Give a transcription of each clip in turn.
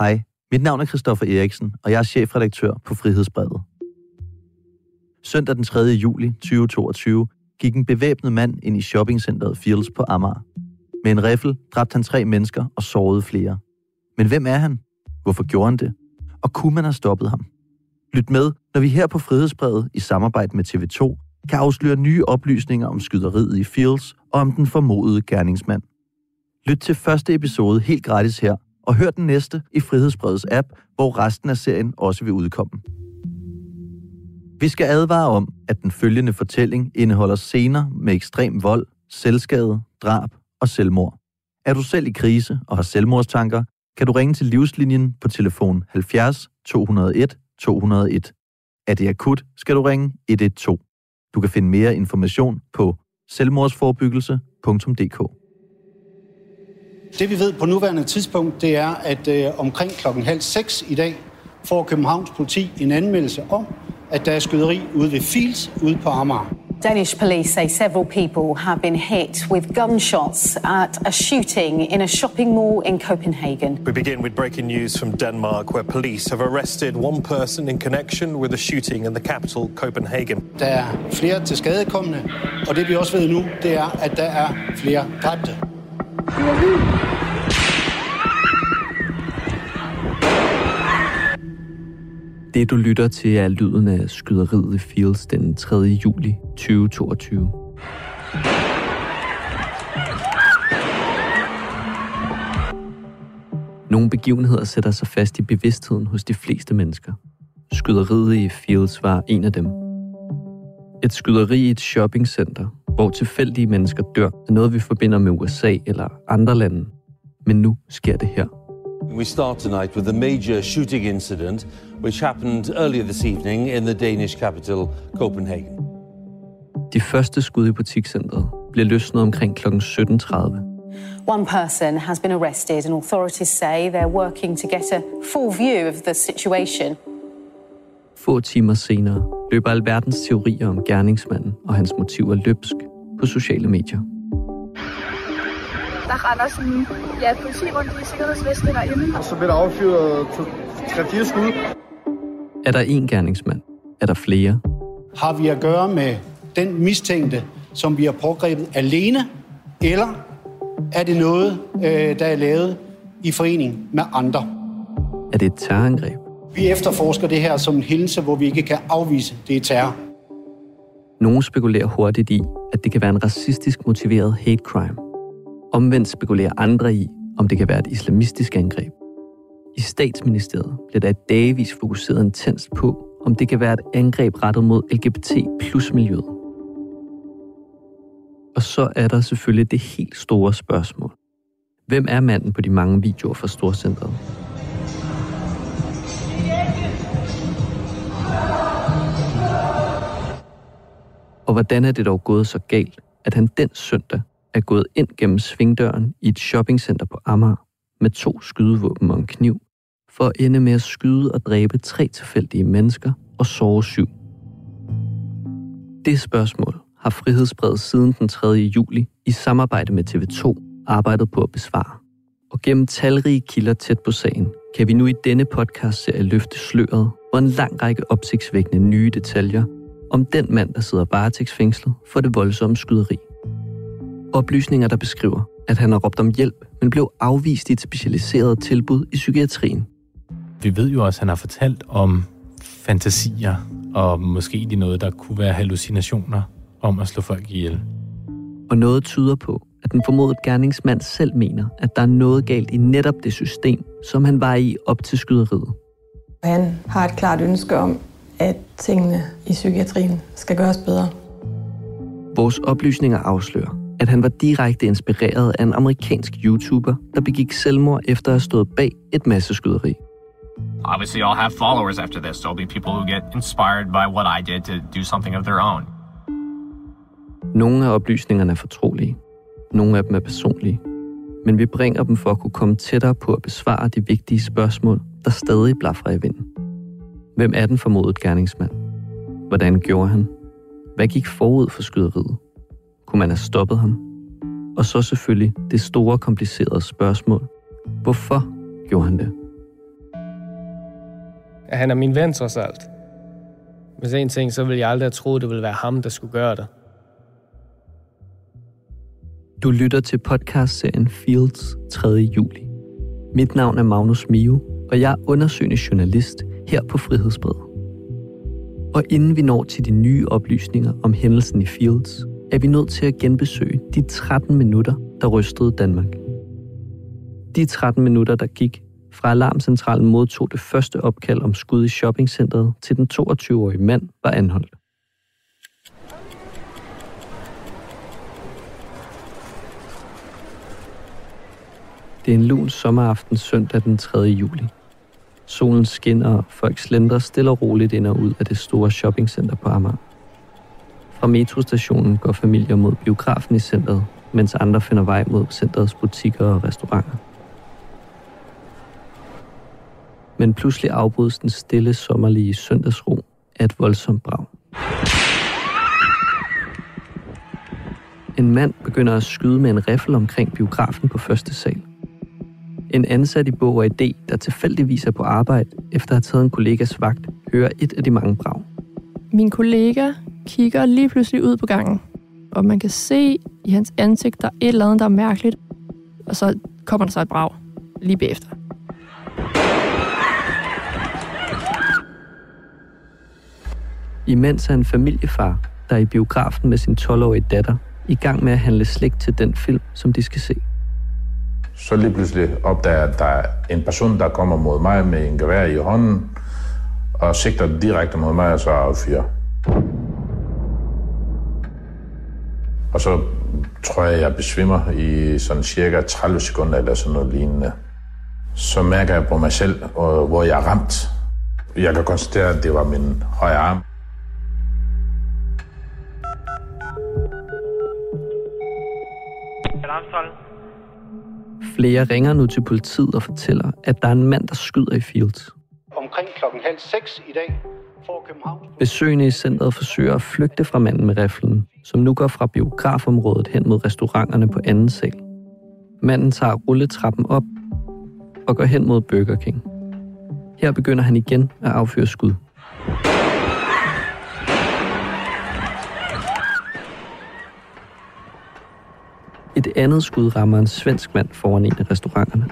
Hej, mit navn er Christoffer Eriksen, og jeg er chefredaktør på Frihedsbrevet. Søndag den 3. juli 2022 gik en bevæbnet mand ind i shoppingcenteret Fields på Amager. Med en riffel dræbte han tre mennesker og sårede flere. Men hvem er han? Hvorfor gjorde han det? Og kunne man have stoppet ham? Lyt med, når vi her på Frihedsbrevet i samarbejde med TV2 kan afsløre nye oplysninger om skyderiet i Fields og om den formodede gerningsmand. Lyt til første episode helt gratis her, og hør den næste i Frihedsbredets app, hvor resten af serien også vil udkomme. Vi skal advare om, at den følgende fortælling indeholder scener med ekstrem vold, selvskade, drab og selvmord. Er du selv i krise og har selvmordstanker, kan du ringe til Livslinjen på telefon 70 201 201. Er det akut, skal du ringe 112. Du kan finde mere information på selvmordsforbyggelse.dk. Det vi ved på nuværende tidspunkt, det er, at øh, omkring klokken halv seks i dag får Københavns politi en anmeldelse om, at der er skyderi ude ved Fields ude på Amager. Danish police say several people have been hit with gunshots at a shooting in a shopping mall in Copenhagen. We begin with breaking news from Denmark, where police have arrested one person in connection with a shooting in the capital, Copenhagen. Der er flere til skadekommende, og det vi også ved nu, det er, at der er flere dræbte. Det du lytter til er lyden af skyderiet i Fields den 3. juli 2022. Nogle begivenheder sætter sig fast i bevidstheden hos de fleste mennesker. Skyderiet i Fields var en af dem. Et skyderi i et shoppingcenter, hvor tilfældige mennesker dør, er noget, vi forbinder med USA eller andre lande. Men nu sker det her. We start tonight with a major shooting incident which happened earlier this evening in the Danish capital, Copenhagen. De første skud i butikscentret bliver løsnet omkring kl. 17.30. One person has been arrested, and authorities say they're working to get a full view of the situation. Få timer senere løber alverdens teorier om gerningsmanden og hans motiver løbsk på sociale medier. Der render sådan, ja, politi rundt i sikkerhedsveste derinde. Og så bliver der affyret 3-4 skud. Er der én gerningsmand? Er der flere? Har vi at gøre med den mistænkte, som vi har pågrebet alene, eller er det noget, øh, der er lavet i forening med andre? Er det et terrorangreb? Vi efterforsker det her som en hændelse, hvor vi ikke kan afvise, det er terror. Nogle spekulerer hurtigt i, at det kan være en racistisk motiveret hate crime. Omvendt spekulerer andre i, om det kan være et islamistisk angreb. I statsministeriet bliver der i dagevis fokuseret intenst på, om det kan være et angreb rettet mod LGBT plus miljøet. Og så er der selvfølgelig det helt store spørgsmål. Hvem er manden på de mange videoer fra Storcentret? Og hvordan er det dog gået så galt, at han den søndag er gået ind gennem svingdøren i et shoppingcenter på Amager med to skydevåben og en kniv, for at ende med at skyde og dræbe tre tilfældige mennesker og såre syv. Det spørgsmål har Frihedsbrevet siden den 3. juli i samarbejde med TV2 arbejdet på at besvare. Og gennem talrige kilder tæt på sagen, kan vi nu i denne podcast-serie løfte sløret for en lang række opsigtsvækkende nye detaljer om den mand, der sidder varetægtsfængslet for det voldsomme skyderi. Oplysninger, der beskriver, at han har råbt om hjælp, men blev afvist i et specialiseret tilbud i psykiatrien. Vi ved jo også, at han har fortalt om fantasier, og måske de noget, der kunne være hallucinationer om at slå folk ihjel. Og noget tyder på, at den formodede gerningsmand selv mener, at der er noget galt i netop det system, som han var i op til skyderiet. Han har et klart ønske om, at tingene i psykiatrien skal gøres bedre. Vores oplysninger afslører, at han var direkte inspireret af en amerikansk YouTuber, der begik selvmord efter at have stået bag et masseskyderi. Obviously, I'll have followers after this. There'll be people who get inspired by what I did to do something of their own. Nogle af oplysningerne er fortrolige. Nogle af dem er personlige. Men vi bringer dem for at kunne komme tættere på at besvare de vigtige spørgsmål, der stadig blaffer i vinden. Hvem er den formodede gerningsmand? Hvordan gjorde han? Hvad gik forud for skyderiet? Kunne man have stoppet ham? Og så selvfølgelig det store komplicerede spørgsmål. Hvorfor gjorde han det? at han er min ven trods alt. Hvis en ting, så ville jeg aldrig have troet, det ville være ham, der skulle gøre det. Du lytter til podcastserien Fields 3. juli. Mit navn er Magnus Mio, og jeg er undersøgende journalist her på Frihedsbred. Og inden vi når til de nye oplysninger om hændelsen i Fields, er vi nødt til at genbesøge de 13 minutter, der rystede Danmark. De 13 minutter, der gik fra alarmcentralen modtog det første opkald om skud i shoppingcentret, til den 22-årige mand var anholdt. Det er en lun sommeraften søndag den 3. juli. Solen skinner, og folk slendrer stille og roligt ind og ud af det store shoppingcenter på Amager. Fra metrostationen går familier mod biografen i centret, mens andre finder vej mod centrets butikker og restauranter. Men pludselig afbrydes den stille sommerlige søndagsro af et voldsomt brag. En mand begynder at skyde med en riffel omkring biografen på første sal. En ansat i Bog og ID, der tilfældigvis er på arbejde efter at have taget en kollegas vagt, hører et af de mange brag. Min kollega kigger lige pludselig ud på gangen, og man kan se i hans ansigt, der er et eller andet, der er mærkeligt, og så kommer der så et brag lige bagefter. Imens er en familiefar, der er i biografen med sin 12-årige datter, i gang med at handle slik til den film, som de skal se. Så lige pludselig opdager jeg, at der er en person, der kommer mod mig med en gevær i hånden, og sigter direkte mod mig, altså og så affyrer. Og så tror jeg, jeg besvimmer i sådan cirka 30 sekunder eller sådan noget lignende. Så mærker jeg på mig selv, hvor jeg er ramt. Jeg kan konstatere, at det var min højre arm. Flere ringer nu til politiet og fortæller, at der er en mand, der skyder i Fields. Omkring klokken halv seks i dag får København... Besøgende i centret forsøger at flygte fra manden med riflen, som nu går fra biografområdet hen mod restauranterne på anden sal. Manden tager rulletrappen op og går hen mod Burger King. Her begynder han igen at afføre skud. Et andet skud rammer en svensk mand foran en af restauranterne.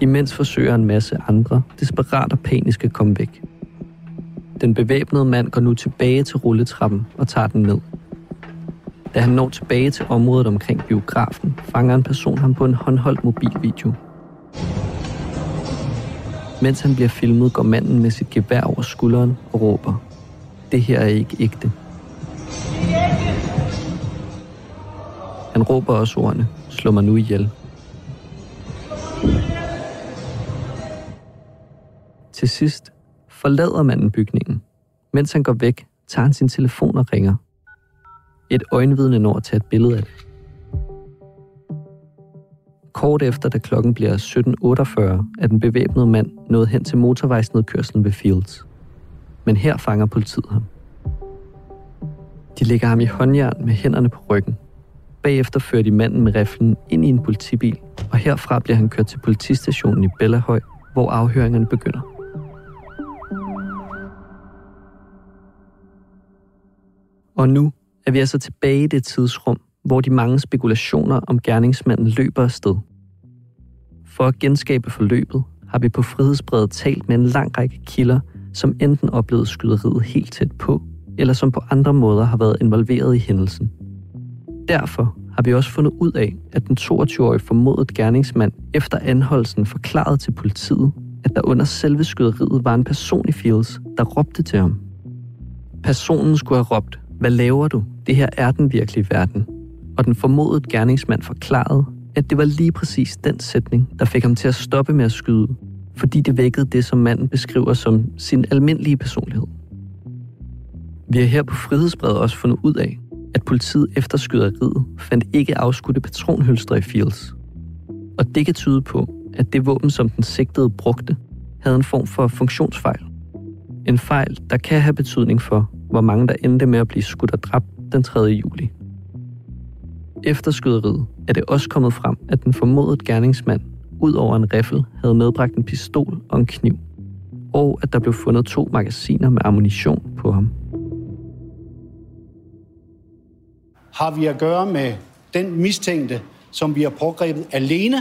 Imens forsøger en masse andre desperat og panisk at komme væk. Den bevæbnede mand går nu tilbage til rulletrappen og tager den ned. Da han når tilbage til området omkring biografen, fanger en person ham på en håndholdt mobilvideo. Mens han bliver filmet, går manden med sit gevær over skulderen og råber, det her er ikke ægte. Han råber også ordene, slå mig nu ihjel. Til sidst forlader manden bygningen. Mens han går væk, tager han sin telefon og ringer. Et øjenvidne når at tage et billede af det. Kort efter, da klokken bliver 17.48, er den bevæbnede mand nået hen til motorvejsnedkørslen ved Fields. Men her fanger politiet ham. De lægger ham i håndjern med hænderne på ryggen. Bagefter fører de manden med riflen ind i en politibil, og herfra bliver han kørt til politistationen i Bellahøj, hvor afhøringerne begynder. Og nu er vi altså tilbage i det tidsrum, hvor de mange spekulationer om gerningsmanden løber afsted. For at genskabe forløbet har vi på frihedsbredet talt med en lang række kilder, som enten oplevede skyderiet helt tæt på, eller som på andre måder har været involveret i hændelsen. Derfor har vi også fundet ud af, at den 22-årige formodet gerningsmand efter anholdelsen forklarede til politiet, at der under selve skyderiet var en person i Fields, der råbte til ham. Personen skulle have råbt, hvad laver du? Det her er den virkelige verden. Og den formodede gerningsmand forklarede, at det var lige præcis den sætning, der fik ham til at stoppe med at skyde, fordi det vækkede det, som manden beskriver som sin almindelige personlighed. Vi har her på Frihedsbrevet også fundet ud af, at politiet efter skyderiet fandt ikke afskudte patronhylstre i Fields. Og det kan tyde på, at det våben, som den sigtede brugte, havde en form for funktionsfejl. En fejl, der kan have betydning for, hvor mange der endte med at blive skudt og dræbt den 3. juli. Efter skyderiet er det også kommet frem, at den formodede gerningsmand, ud over en riffel, havde medbragt en pistol og en kniv. og at der blev fundet to magasiner med ammunition på ham. Har vi at gøre med den mistænkte, som vi har pågrebet alene,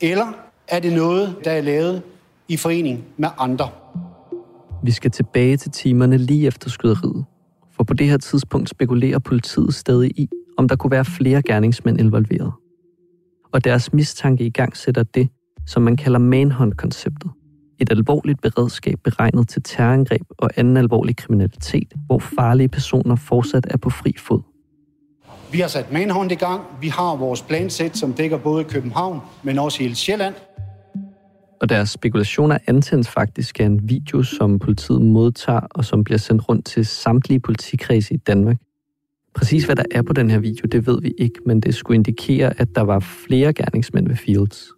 eller er det noget, der er lavet i forening med andre? Vi skal tilbage til timerne lige efter skyderiet, for på det her tidspunkt spekulerer politiet stadig i, om der kunne være flere gerningsmænd involveret. Og deres mistanke i gang sætter det, som man kalder manhunt-konceptet. Et alvorligt beredskab beregnet til terrorangreb og anden alvorlig kriminalitet, hvor farlige personer fortsat er på fri fod. Vi har sat manhunt i gang. Vi har vores plansæt, som dækker både København, men også hele Sjælland. Og deres spekulationer antændes faktisk af en video, som politiet modtager, og som bliver sendt rundt til samtlige politikredse i Danmark. Præcis hvad der er på den her video, det ved vi ikke, men det skulle indikere, at der var flere gerningsmænd ved Fields.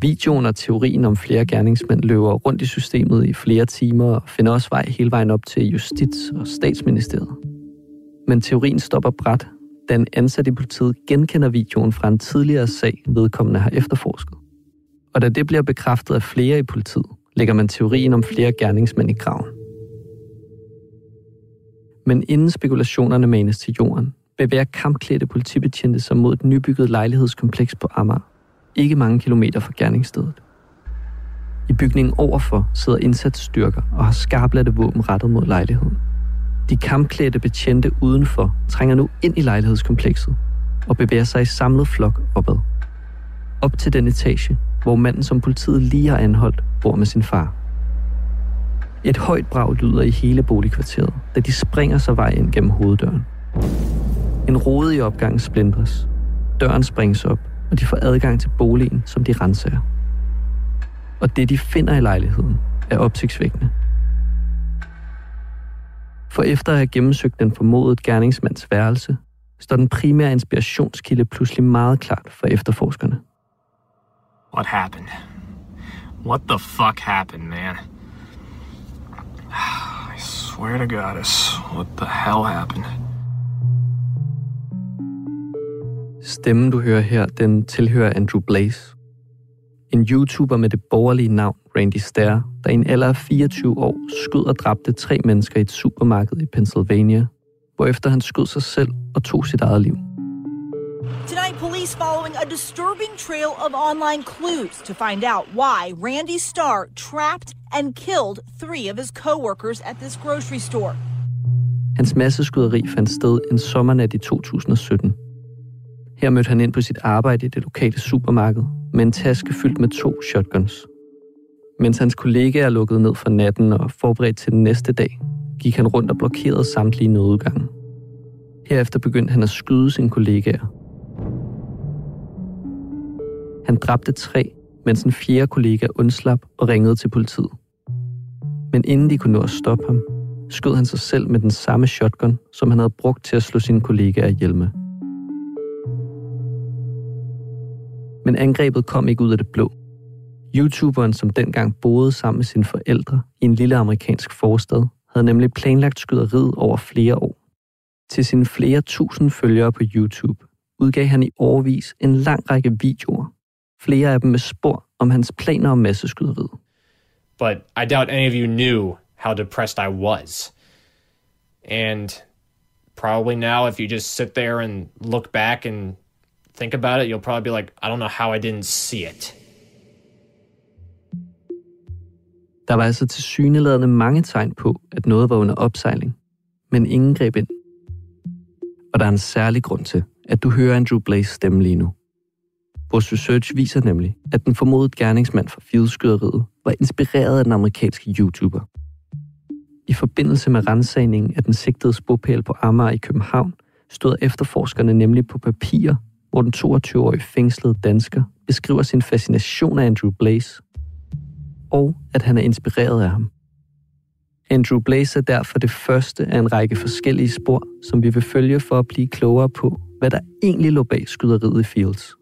Videoen og teorien om flere gerningsmænd løber rundt i systemet i flere timer og finder også vej hele vejen op til Justits- og Statsministeriet. Men teorien stopper bræt, den ansatte i politiet genkender videoen fra en tidligere sag, vedkommende har efterforsket. Og da det bliver bekræftet af flere i politiet, lægger man teorien om flere gerningsmænd i graven. Men inden spekulationerne manes til jorden, bevæger kampklædte politibetjente sig mod et nybygget lejlighedskompleks på Amager, ikke mange kilometer fra gerningsstedet. I bygningen overfor sidder indsatsstyrker og har skarplatte våben rettet mod lejligheden. De kampklædte betjente udenfor trænger nu ind i lejlighedskomplekset og bevæger sig i samlet flok opad. Op til den etage, hvor manden, som politiet lige har anholdt, bor med sin far. Et højt brag lyder i hele boligkvarteret, da de springer sig vej ind gennem hoveddøren. En rode i opgangen splindres. Døren sprænges op, og de får adgang til boligen, som de renser. Og det, de finder i lejligheden, er opsigtsvækkende. For efter at have gennemsøgt den formodede gerningsmands værelse, står den primære inspirationskilde pludselig meget klart for efterforskerne. What happened? What the fuck happened, man? I swear to goddess, what the hell happened? Stemmen, du hører her, den tilhører Andrew Blaze. En YouTuber med det borgerlige navn Randy Stair, der i en alder af 24 år skød og dræbte tre mennesker i et supermarked i Pennsylvania, hvorefter han skød sig selv og tog sit eget liv. Tonight, police following a disturbing trail of online clues to find out why Randy Starr trapped and killed three of his coworkers at this grocery store. Hans masseskyderi fandt sted en sommernat i 2017. Her mødte han ind på sit arbejde i det lokale supermarked med en taske fyldt med to shotguns. Mens hans kollegaer lukkede ned for natten og forberedt til den næste dag, gik han rundt og blokerede samtlige nødgange. Herefter begyndte han at skyde sine kollegaer. Han dræbte tre, mens en fjerde kollega undslap og ringede til politiet. Men inden de kunne nå at stoppe ham, skød han sig selv med den samme shotgun, som han havde brugt til at slå sine kollegaer ihjel med. Men angrebet kom ikke ud af det blå. YouTuberen, som dengang boede sammen med sine forældre i en lille amerikansk forstad, havde nemlig planlagt skyderiet over flere år. Til sine flere tusind følgere på YouTube udgav han i årvis en lang række videoer, flere af dem med spor om hans planer om masseskyderiet. But I doubt any of you knew how depressed I was. And probably now, if you just sit there and look back and think about it, you'll probably be like, I don't know how I didn't see it. Der var altså til syneladende mange tegn på, at noget var under opsejling, men ingen greb ind. Og der er en særlig grund til, at du hører Andrew Blaze stemme lige nu. Vores research viser nemlig, at den formodede gerningsmand fra fieldskyderiet var inspireret af den amerikanske YouTuber. I forbindelse med rensagningen af den sigtede bopæl på Amager i København, stod efterforskerne nemlig på papir, hvor den 22-årige fængslede dansker beskriver sin fascination af Andrew Blaze, og at han er inspireret af ham. Andrew Blaze er derfor det første af en række forskellige spor, som vi vil følge for at blive klogere på, hvad der egentlig lå bag skyderiet i Fields.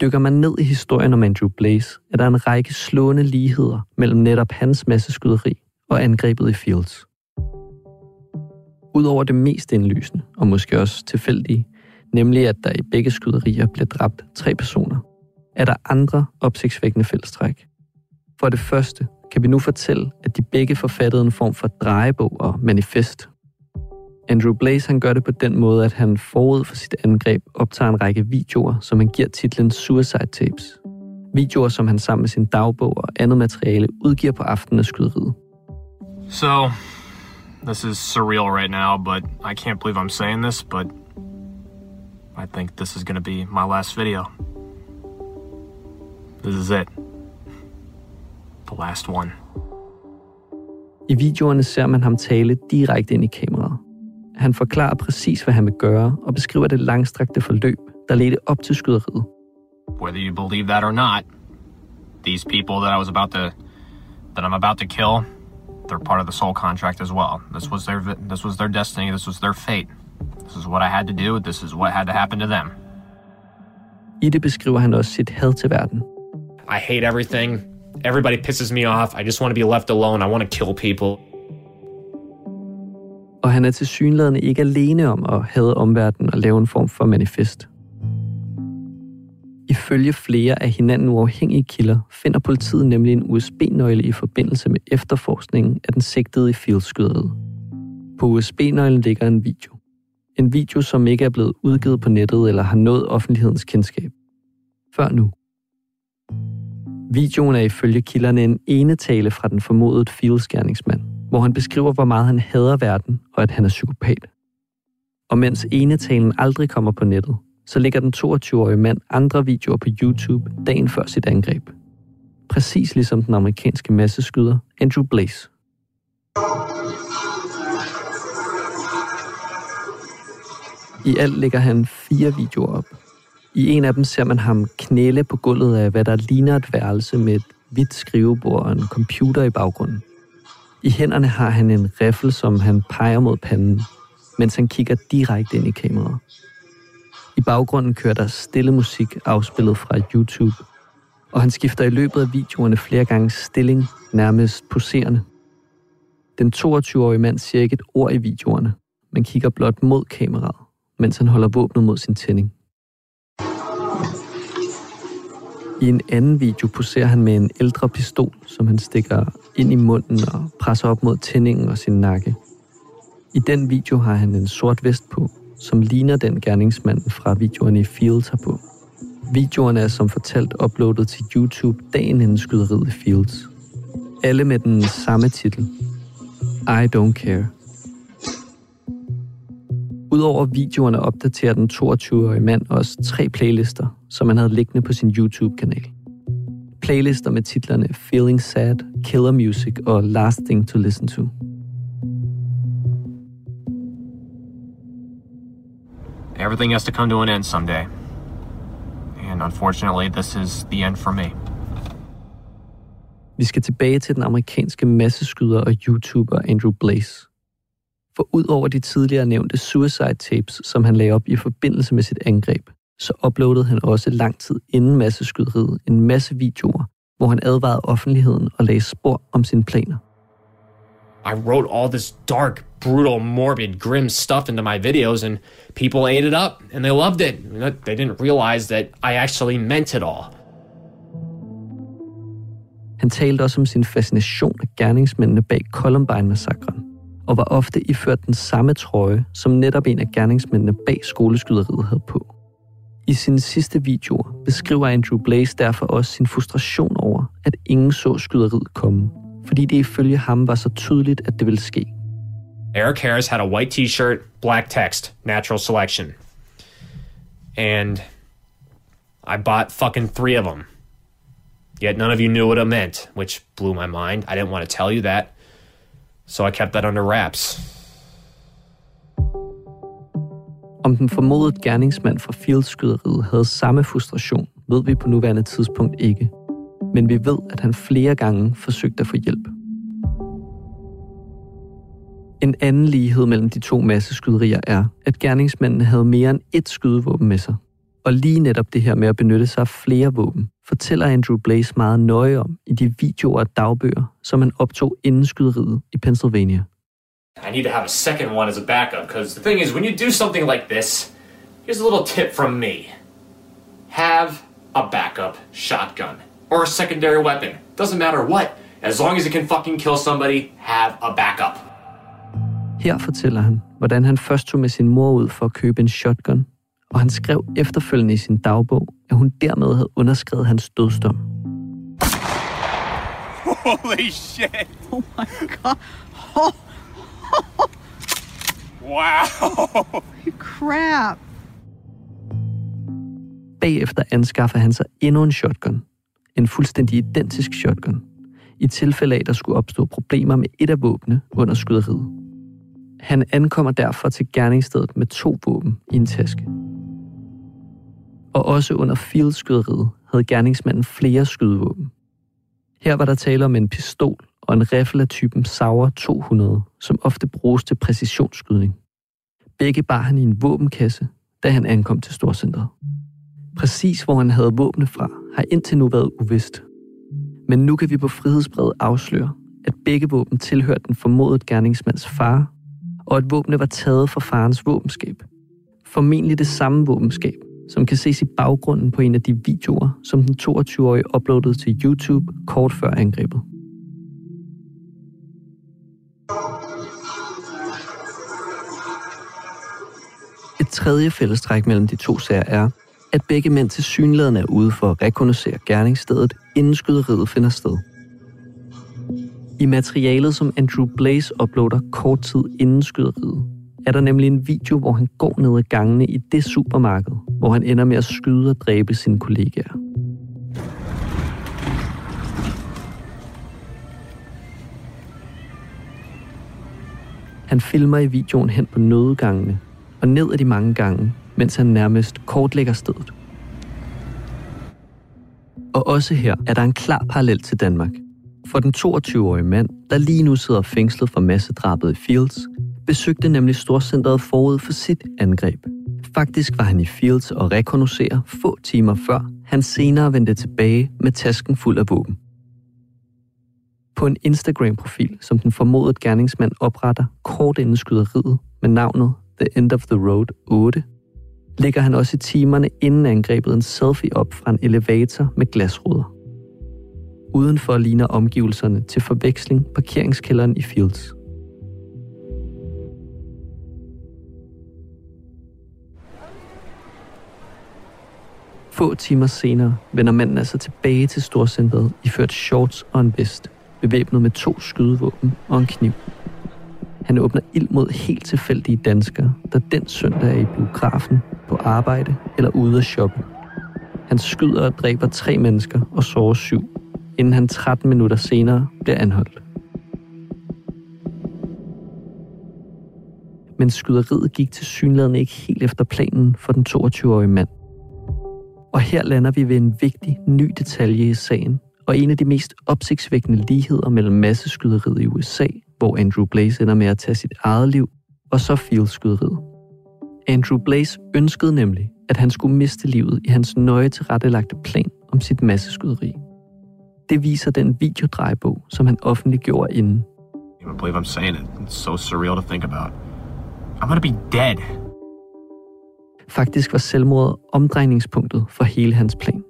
Dykker man ned i historien om Andrew Blaze, er der en række slående ligheder mellem netop hans masseskyderi og angrebet i Fields. Udover det mest indlysende, og måske også tilfældige, nemlig at der i begge skyderier blev dræbt tre personer, er der andre opsigtsvækkende fællestræk. For det første kan vi nu fortælle, at de begge forfattede en form for drejebog og manifest. Andrew Blaze han gør det på den måde, at han forud for sit angreb optager en række videoer, som han giver titlen Suicide Tapes. Videoer, som han sammen med sin dagbog og andet materiale udgiver på aftenen af skyderiet. So, this is surreal right now, but I can't believe I'm saying this, but I think this is going to be my last video. This is it. The last one. I videoerne ser man ham tale direkte ind i kameraet. Han forklarer præcis, hvad han vil gøre, og beskriver det langstrakte forløb, der ledte op til skyderiet. Whether you believe that or not, these people that I was about to, that I'm about to kill, they're part of the soul contract as well. This was their, this was their destiny. This was their fate. This is what I had to do. This is what had to happen to them. I det beskriver han også sit had til verden. I hate everything. Everybody pisses me off. I just want to be left alone. I want to kill people. Og han er til synlædende ikke alene om at have omverdenen og lave en form for manifest. Ifølge flere af hinanden uafhængige kilder finder politiet nemlig en USB-nøgle i forbindelse med efterforskningen af den sigtede i Fields-skyderiet. På USB-nøglen ligger en video. En video, som ikke er blevet udgivet på nettet eller har nået offentlighedens kendskab. Før nu. Videoen er ifølge kilderne en enetale fra den formodede fieldskærningsmand, hvor han beskriver, hvor meget han hader verden og at han er psykopat. Og mens enetalen aldrig kommer på nettet, så lægger den 22-årige mand andre videoer på YouTube dagen før sit angreb. Præcis ligesom den amerikanske masseskyder Andrew Blaze. I alt lægger han fire videoer op. I en af dem ser man ham knæle på gulvet af, hvad der ligner et værelse med et hvidt skrivebord og en computer i baggrunden. I hænderne har han en riffel, som han peger mod panden, mens han kigger direkte ind i kameraet. I baggrunden kører der stille musik afspillet fra YouTube, og han skifter i løbet af videoerne flere gange stilling, nærmest poserende. Den 22-årige mand siger ikke et ord i videoerne, men kigger blot mod kameraet, mens han holder våbnet mod sin tænding. I en anden video poserer han med en ældre pistol, som han stikker ind i munden og presser op mod tændingen og sin nakke. I den video har han en sort vest på, som ligner den gerningsmand fra videoerne i Fields har på. Videoerne er som fortalt uploadet til YouTube dagen inden skyderiet i Fields. Alle med den samme titel. I don't care. Udover videoerne opdaterer den 22-årige mand også tre playlister, som han havde liggende på sin YouTube-kanal. Playlister med titlerne Feeling Sad, Killer Music og Last Thing to Listen to. Everything has to come to an end someday. And unfortunately, this is the end for me. Vi skal tilbage til den amerikanske masseskyder og YouTuber Andrew Blaze. For ud over de tidligere nævnte suicide tapes, som han lagde op i forbindelse med sit angreb, så uploadede han også lang tid inden masseskyderiet en masse videoer, hvor han advarede offentligheden og lagde spor om sine planer. I wrote all this dark, brutal, morbid, grim stuff into my videos, and people ate it up, and they loved it. They didn't realize that I actually meant it all. Han talte også om sin fascination af gerningsmændene bag Columbine-massakren, og var ofte iført den samme trøje, som netop en af gerningsmændene bag skoleskyderiet havde på. I sine sidste videoer beskriver Andrew Blaze derfor også sin frustration over, at ingen så skyderiet komme, fordi det ifølge ham var så tydeligt, at det ville ske. Eric Harris had a white t-shirt, black text, natural selection. And I bought fucking three of them. Yet none of you knew what it meant, which blew my mind. I didn't want to tell you that. So I kept that under wraps. Om den formodede gerningsmand fra Fields-skyderiet havde samme frustration, ved vi på nuværende tidspunkt ikke. Men vi ved, at han flere gange forsøgte at få hjælp. En anden lighed mellem de to masseskyderier er, at gerningsmændene havde mere end ét skydevåben med sig. Og lige netop det her med at benytte sig af flere våben, fortæller Andrew Blaze meget nøje om i de videoer og dagbøger, som han optog inden skyderiet i Pennsylvania. I need to have a second one as a backup because the thing is, when you do something like this, here's a little tip from me have a backup shotgun or a secondary weapon. Doesn't matter what. As long as it can fucking kill somebody, have a backup. Her fortæller han, hvordan han først tog med sin mor ud for at købe en shotgun, og han skrev efterfølgende i sin dagbog, at hun dermed havde underskrevet hans dødsdom. Holy shit! Oh my god! Oh. wow! Crap! Bagefter anskaffer han sig endnu en shotgun. En fuldstændig identisk shotgun. I tilfælde af, at der skulle opstå problemer med et af våbnene under skyderiet. Han ankommer derfor til gerningsstedet med to våben i en taske. Og også under fieldskyderiet havde gerningsmanden flere skydevåben. Her var der tale om en pistol og en rifle af typen Sauer 200, som ofte bruges til præcisionsskydning. Begge bar han i en våbenkasse, da han ankom til storcentret. Præcis hvor han havde våbne fra, har indtil nu været uvist. Men nu kan vi på frihedsbrevet afsløre, at begge våben tilhørte den formodede gerningsmands far, og at våbne var taget fra farens våbenskab. Formentlig det samme våbenskab, som kan ses i baggrunden på en af de videoer, som den 22-årige uploadede til YouTube kort før angrebet. Et tredje fællestræk mellem de to sager er, at begge mænd til synligheden er ude for at rekognosere gerningsstedet, inden skyderiet finder sted. I materialet, som Andrew Blaze uploader kort tid inden skyderiet, er der nemlig en video, hvor han går ned ad gangene i det supermarked, hvor han ender med at skyde og dræbe sine kollegaer. Han filmer i videoen hen på nødegangene og ned ad de mange gange, mens han nærmest kortlægger stedet. Og også her er der en klar parallel til Danmark. For den 22-årige mand, der lige nu sidder fængslet for massedrabet i Fields, besøgte nemlig Storcenteret forud for sit angreb. Faktisk var han i Fields og rekognoserer få timer før, han senere vendte tilbage med tasken fuld af våben. På en Instagram-profil, som den formodede gerningsmand opretter kort inden skyderiet med navnet The End of the Road 8, lægger han også i timerne inden angrebet en selfie op fra en elevator med glasruder. Udenfor ligner omgivelserne til forveksling parkeringskælderen i Fields. Få timer senere vender manden altså tilbage til storcentret ført shorts og en vest, bevæbnet med to skydevåben og en kniv. Han åbner ild mod helt tilfældige danskere, der den søndag er i biografen, på arbejde eller ude at shoppe. Han skyder og dræber tre mennesker og sårer syv, inden han 13 minutter senere bliver anholdt. Men skyderiet gik til synligheden ikke helt efter planen for den 22-årige mand. Og her lander vi ved en vigtig ny detalje i sagen, og en af de mest opsigtsvækkende ligheder mellem masseskyderiet i USA, hvor Andrew Blaze ender med at tage sit eget liv, og så Fields-skyderiet. Andrew Blaze ønskede nemlig, at han skulle miste livet i hans nøje tilrettelagte plan om sit masseskyderi. Det viser den videodrejebog, som han offentliggjorde inden. I can't believe I'm saying it. It's so surreal to think about. I'm gonna be dead. Faktisk var selvmordet omdrejningspunktet for hele hans plan.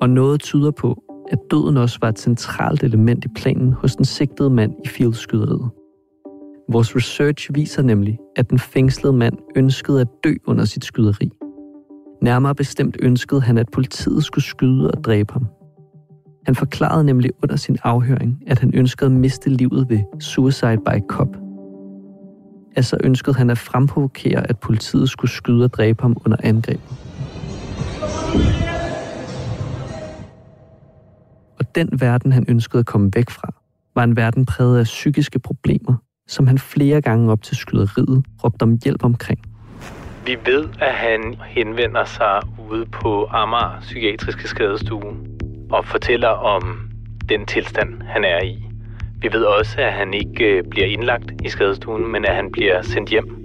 Og noget tyder på, at døden også var et centralt element i planen hos den sigtede mand i Fields-skyderiet. Vores research viser nemlig, at den fængslede mand ønskede at dø under sit skyderi. Nærmere bestemt ønskede han, at politiet skulle skyde og dræbe ham. Han forklarede nemlig under sin afhøring, at han ønskede at miste livet ved suicide by cop. Altså ønskede han at fremprovokere, at politiet skulle skyde og dræbe ham under angrebet. Og den verden, han ønskede at komme væk fra, var en verden præget af psykiske problemer, som han flere gange op til skyderiet råbte om hjælp omkring. Vi ved, at han henvender sig ude på Amager Psykiatriske Skadestue og fortæller om den tilstand, han er i. Vi ved også, at han ikke øh, bliver indlagt i skadestuen, men at han bliver sendt hjem.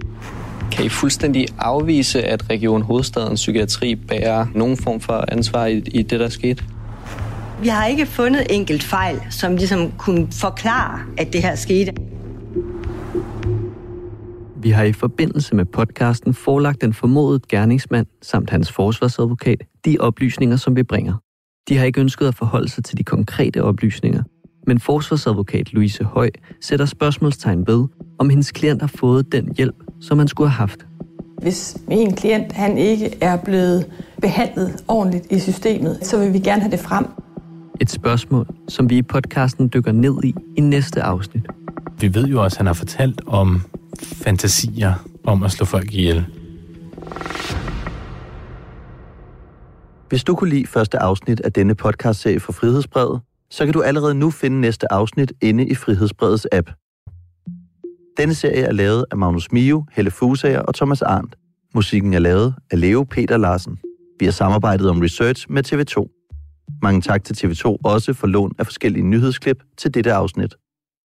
Kan I fuldstændig afvise, at Region Hovedstadens Psykiatri bærer nogen form for ansvar i, i det, der skete? Vi har ikke fundet enkelt fejl, som ligesom kunne forklare, at det her skete. Vi har i forbindelse med podcasten forelagt den formodede gerningsmand samt hans forsvarsadvokat de oplysninger, som vi bringer. De har ikke ønsket at forholde sig til de konkrete oplysninger, men forsvarsadvokat Louise Høj sætter spørgsmålstegn ved, om hendes klient har fået den hjælp, som han skulle have haft. Hvis en klient han ikke er blevet behandlet ordentligt i systemet, så vil vi gerne have det frem. Et spørgsmål, som vi i podcasten dykker ned i i næste afsnit. Vi ved jo også, at han har fortalt om fantasier om at slå folk ihjel. Hvis du kunne lide første afsnit af denne podcastserie fra Frihedsbrevet, så kan du allerede nu finde næste afsnit inde i Frihedsbrevets app. Denne serie er lavet af Magnus Mio, Helle Fusager og Thomas Arndt. Musikken er lavet af Leo Peter Larsen. Vi har samarbejdet om research med TV2. Mange tak til TV2 også for lån af forskellige nyhedsklip til dette afsnit.